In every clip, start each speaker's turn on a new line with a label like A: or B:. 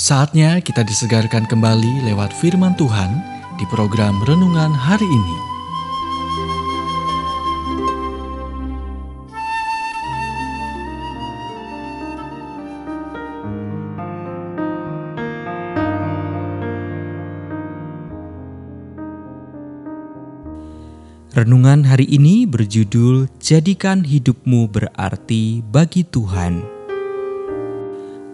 A: Saatnya kita disegarkan kembali lewat firman Tuhan di program renungan hari ini.
B: Renungan hari ini berjudul Jadikan hidupmu berarti bagi Tuhan.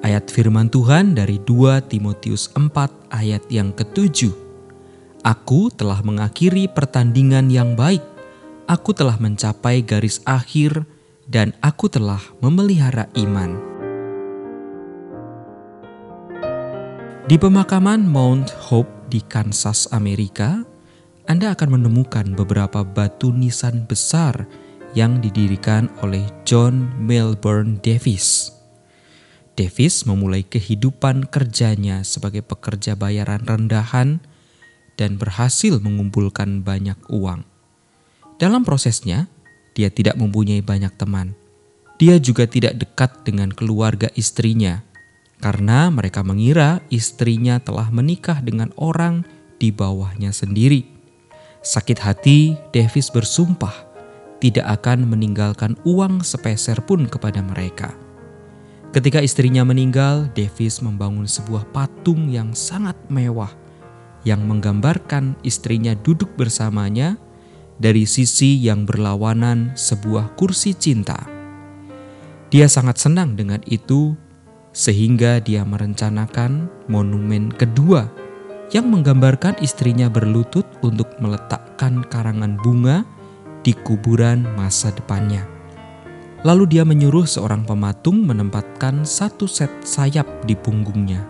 B: Ayat firman Tuhan dari 2 Timotius 4 ayat yang ketujuh. Aku telah mengakhiri pertandingan yang baik. Aku telah mencapai garis akhir dan aku telah memelihara iman. Di pemakaman Mount Hope di Kansas, Amerika, anda akan menemukan beberapa batu nisan besar yang didirikan oleh John Melbourne Davis. Davis memulai kehidupan kerjanya sebagai pekerja bayaran rendahan dan berhasil mengumpulkan banyak uang. Dalam prosesnya, dia tidak mempunyai banyak teman. Dia juga tidak dekat dengan keluarga istrinya karena mereka mengira istrinya telah menikah dengan orang di bawahnya sendiri. Sakit hati, Davis bersumpah tidak akan meninggalkan uang sepeser pun kepada mereka. Ketika istrinya meninggal, Davis membangun sebuah patung yang sangat mewah yang menggambarkan istrinya duduk bersamanya dari sisi yang berlawanan sebuah kursi cinta. Dia sangat senang dengan itu, sehingga dia merencanakan monumen kedua yang menggambarkan istrinya berlutut untuk meletakkan karangan bunga di kuburan masa depannya. Lalu dia menyuruh seorang pematung menempatkan satu set sayap di punggungnya.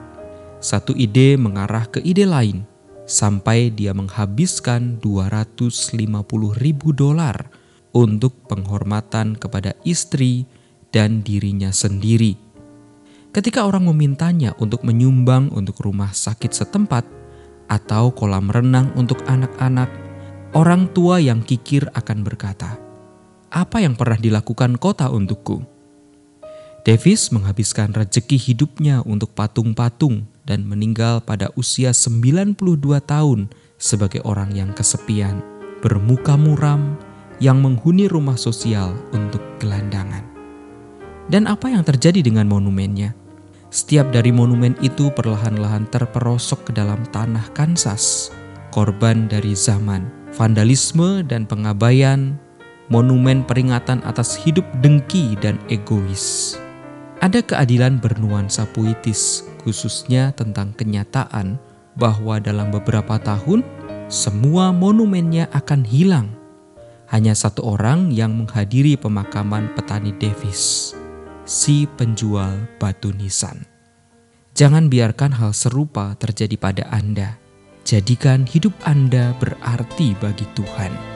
B: Satu ide mengarah ke ide lain, sampai dia menghabiskan 250 ribu dolar untuk penghormatan kepada istri dan dirinya sendiri. Ketika orang memintanya untuk menyumbang untuk rumah sakit setempat, atau kolam renang untuk anak-anak, orang tua yang kikir akan berkata, "Apa yang pernah dilakukan kota untukku?" Davis menghabiskan rezeki hidupnya untuk patung-patung dan meninggal pada usia 92 tahun sebagai orang yang kesepian, bermuka muram, yang menghuni rumah sosial untuk gelandangan. Dan apa yang terjadi dengan monumennya? Setiap dari monumen itu perlahan-lahan terperosok ke dalam tanah Kansas, korban dari zaman vandalisme dan pengabaian, monumen peringatan atas hidup dengki dan egois. Ada keadilan bernuansa puitis, khususnya tentang kenyataan bahwa dalam beberapa tahun semua monumennya akan hilang. Hanya satu orang yang menghadiri pemakaman petani Davis si penjual batu nisan. Jangan biarkan hal serupa terjadi pada Anda. Jadikan hidup Anda berarti bagi Tuhan.